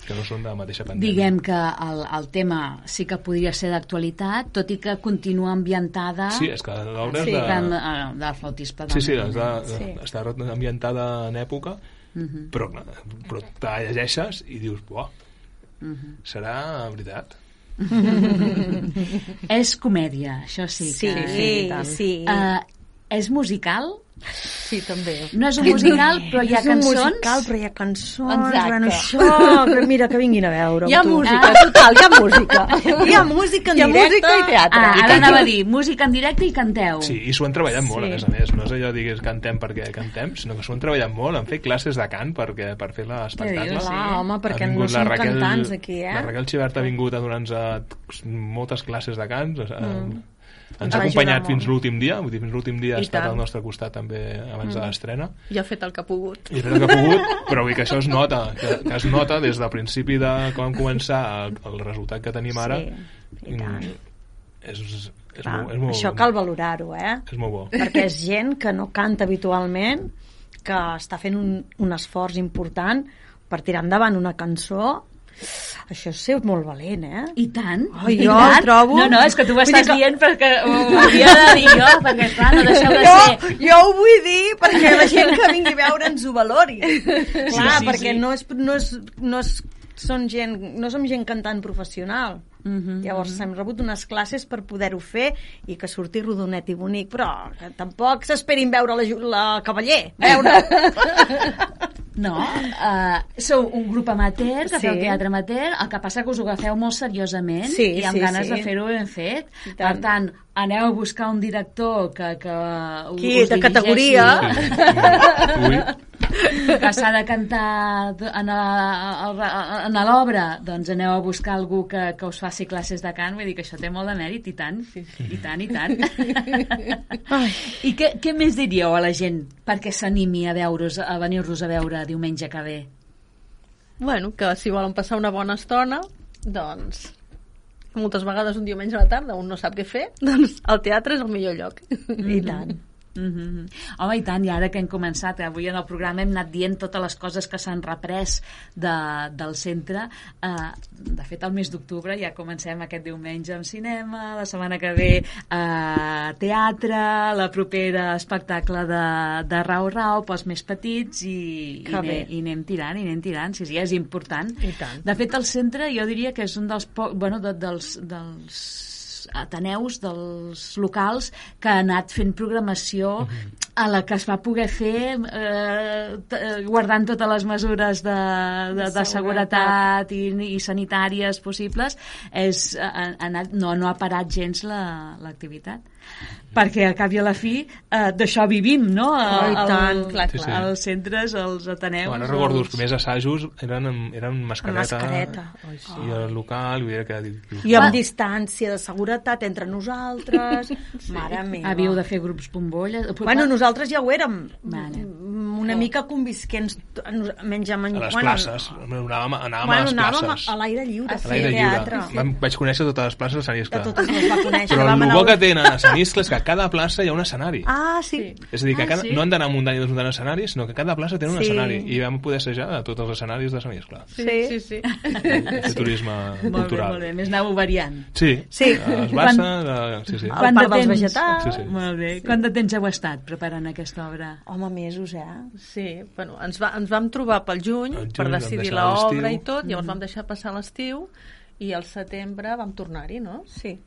que no són de la mateixa pandèmia Diguem que el, el tema sí que podria ser d'actualitat, tot i que continua ambientada... Sí, és que l'obra és sí, de- de... eh, del flautisme. Sí, sí, també. és de, Sí. està ambientada en època, Mhm. però, clar, però te la llegeixes i dius, buah, Mhm. serà veritat? és comèdia, això sí. Sí, que... sí, sí. Uh, és musical? Sí, també. No és un musical, però hi ha és un cançons? musical, però hi ha cançons. Exacte. Bueno, això, que mira, que vinguin a veure Hi ha tu. música, Ah. total, hi ha música. Hi ha música en Hi ha directe. música i teatre. Ah, I ara anava a dir, música en directe i canteu. Sí, i s'ho han treballat molt, Sí. a més a més. No és allò de dir que cantem perquè cantem, sinó que s'ho han treballat molt. Han fet classes de cant perquè, per fer l'espectacle. dius? Clar, home, perquè no som Raquel- cantants aquí, eh? La Raquel Xivert ha vingut a donar-nos a moltes classes de cants. Mm. Ens Va ha acompanyat fins l'últim dia, vull dir, fins l'últim dia ha I estat tant. al nostre costat també abans de Mm. l'estrena. I ha fet el que ha pogut. I ha fet el que ha pogut, però vull que això es nota, que, que es nota des del principi de com vam començar el, el resultat que tenim ara. Sí, i tant. Mm, És, és, és, Clar, molt, és molt, això cal valorar-ho, eh? És molt bo. Perquè és gent que no canta habitualment, que està fent un, un esforç important per tirar endavant una cançó això és ser molt valent, eh? I tant. Ai, I jo tant. trobo... No, no, és que tu ho Vull dir estàs que- dient perquè ho hauria de dir jo, perquè clar, no deixeu de jo, ser... jo ho vull dir perquè la gent que vingui a veure'ns ho valori. Clar, sí, perquè sí. No, és, no, és, no és són gent, no som gent cantant professional. Mhm, Llavors hem rebut unes classes per poder-ho fer i que surti rodonet i bonic, però que tampoc s'esperin veure la, la cavaller. Veure. No, uh, sou un grup amateur que Sí. feu teatre amateur, el que passa que us ho agafeu molt seriosament Sí, i amb sí, ganes sí. de fer-ho ben fet. I Per tant. tant, aneu a buscar un director que, que u- Qui, us de categoria. que s'ha de cantar en l'obra, doncs aneu a buscar algú que, que us faci classes de cant, vull dir que això té molt de mèrit, i tant, i tant, i tant. I què, què més diríeu a la gent perquè s'animi a veure's, a venir-vos a veure diumenge que ve? Bueno, que si volen passar una bona estona, doncs moltes vegades un diumenge a la tarda un no sap què fer, doncs el teatre és el millor lloc. I tant. Mm -hmm. Home, i tant, i ara que hem començat, eh, avui en el programa hem anat dient totes les coses que s'han reprès de, del centre. Eh, de fet, el mes d'octubre ja comencem aquest diumenge amb cinema, la setmana que ve eh, teatre, la propera espectacle de, de Rau Rau pels més petits i, i, anem, i anem tirant, i anem tirant, sí, sí, és important. I tant. De fet, el centre jo diria que és un dels, po bueno, de, dels, dels ateneus, dels locals, que ha anat fent programació a la que es va poder fer eh, eh, guardant totes les mesures de, de, de seguretat i, i sanitàries possibles és, ha, ha anat, no, no ha parat gens la- l'activitat perquè al cap i a la fi eh, d'això vivim, no? Oh, i tant, el- clar, Sí, sí. Els centres, els ateneus... Bueno, recordo els els- primers assajos eren amb, eren amb mascareta, mascareta. Ai, sí. i el local dir que I amb distància de seguretat entre nosaltres. Mare meva. Havíeu de fer grups bombolles... Bueno, nosaltres ja ho érem. Vale. Una mica convisquents, menys a menys. a les bueno, places anàvem, anàvem Bueno, a les anàvem places a l'aire lliure, a a fer l'aire teatre. lliure vaig conèixer totes les places de Sant Iscle De totes les va conèixer, però el bo a- que tenen a Sant Iscle és que a cada plaça hi ha un escenari Ah, sí. és a dir, que Ah, cada, sí? no han d'anar muntant i desmuntant escenaris, sinó que cada plaça té un Sí. escenari i vam poder assajar a tots els escenaris de Sant Iscle. Sí, sí, sí. Fer turisme Molt bé, cultural. molt bé. Més aneu variant. Sí, Sí. a Esbassa, de... sí, sí. Al Parc dels Vegetals. Sí, sí. Molt bé. Quant de temps heu estat preparant aquesta obra? Home, mesos, eh? Sí, bueno, ens, va, ens vam trobar pel juny, juny per decidir l'obra i tot, llavors Mhm. vam deixar passar l'estiu i al setembre vam tornar-hi, no? Sí.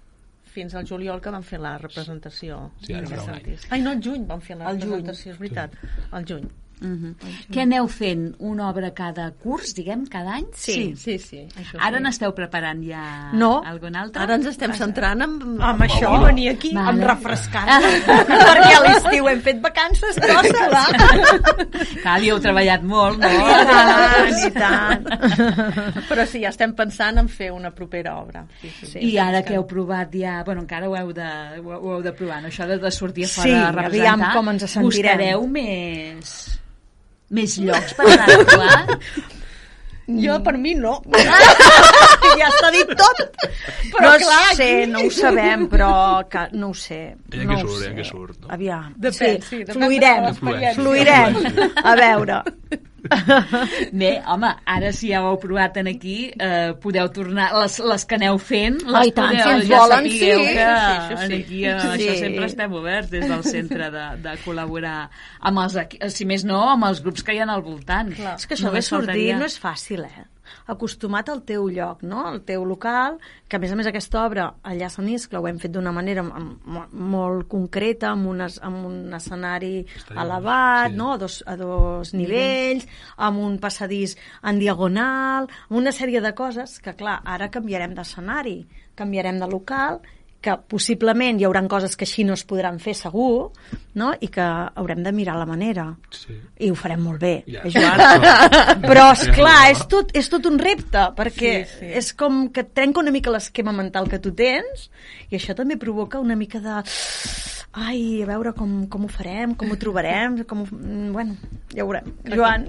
Fins al juliol que vam fer la representació. Sí, ara farà un any. Ai, no, al juny vam fer la Al juny. representació, és veritat. Al juny. Uh -huh. Què aneu fent? Una obra cada curs, diguem, cada any? Sí, sí, sí. Això Ara sí. n'esteu preparant ja No, algun altre? ara ens estem centrant en, Amb això, en venir aquí. Vale. amb refrescar-nos. perquè a l'estiu hem fet vacances grosses. Que havíeu treballat molt, no? I tant, i tant. Però sí, ja estem pensant en fer una propera obra. Sí, sí, sí. I ara que heu provat ja... Bueno, encara ho heu de, ho, ho heu de provar, no? Això de, de sortir a fora Sí, a representar. aviam com ens sentirem. Buscareu més... més llocs per anar a actuar? Jo, per mi, no. ja està dit tot. Però no clar, sé, aquí- no ho sabem, però que, no ho sé. Ella no que surt, ella que surt, no? Aviam. Depèn, sí, sí, fluirem, de fluirem. A veure. Bé, home, ara si ja ho heu provat en aquí, eh, podeu tornar, les, les que aneu fent, les Ai, tant, podeu, si ens ja volen, sí. que Sí, això sí. en aquí eh, Sí. això sempre estem oberts des del centre de, de col·laborar amb els, si més no, amb els grups que hi ha al voltant. Clar. És que això de Només sortir faltaria. no és fàcil, eh? Acostumat al teu lloc, no? Al teu local, que a més a més aquesta obra allà a Sant Iscle ho hem fet d'una manera molt concreta, amb, unes, amb un escenari Està elevat, sí. no? a, dos, a dos nivells, amb un passadís en diagonal, amb una sèrie de coses que, clar, ara canviarem d'escenari, canviarem de local, que possiblement hi haurà coses que així no es podran fer segur, no? i que haurem de mirar la manera. Sí. I ho farem molt bé, Ja. eh, Joan? Però, és clar, és tot, és tot un repte, perquè Sí, sí. és com que et trenca una mica l'esquema mental que tu tens, i això també provoca una mica de... Ai, a veure com, com ho farem, com ho trobarem, com ho... mm, Bueno, ja ho veurem. Joan.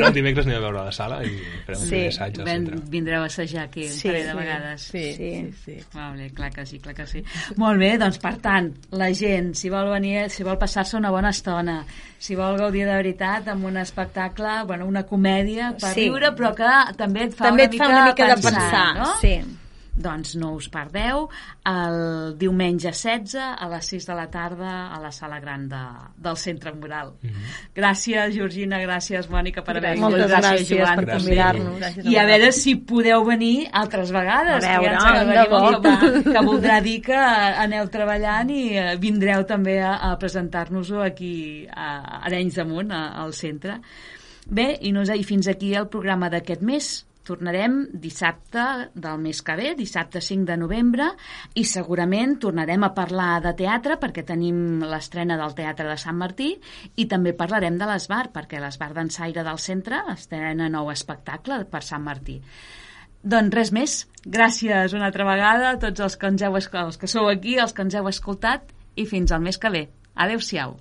El dimecres anem a veure la sala i farem Sí. un assaig al centre. vindreu a assajar aquí un Sí, parell de sí, vegades. Sí, sí, sí. Molt bé, clar que sí, clar que sí. Molt bé, doncs per tant, la gent, si vol venir, si vol passar-se una bona estona, si vol gaudir de veritat amb un espectacle, bueno, una comèdia per Sí. riure, però que també et fa, també una, et fa una mica de pensar, pensar, no? sí. Doncs no us perdeu el diumenge 16 a les 6 de la tarda a la sala gran de, del Centre Moral. Mm -hmm. Gràcies, Georgina, gràcies, Mònica, per haver vingut. Moltes gràcies, gràcies Joan, per convidar-nos. I a veure si podeu venir altres vegades. A veure, que, ja ens de bo. que, que voldrà dir que aneu treballant i eh, vindreu també a, a presentar-nos-ho aquí a Arenys de Munt, a- al centre. Bé, i, nos, i fins aquí el programa d'aquest mes. Tornarem dissabte del mes que ve, dissabte 5 de novembre, i segurament tornarem a parlar de teatre perquè tenim l'estrena del Teatre de Sant Martí i també parlarem de l'Esbar, perquè l'Esbar d'Ensaire del centre estrena nou espectacle per Sant Martí. Doncs res més. Gràcies una altra vegada a tots els que, ens heu, els que sou aquí, els que ens heu escoltat, i fins al mes que ve. Adéu-siau.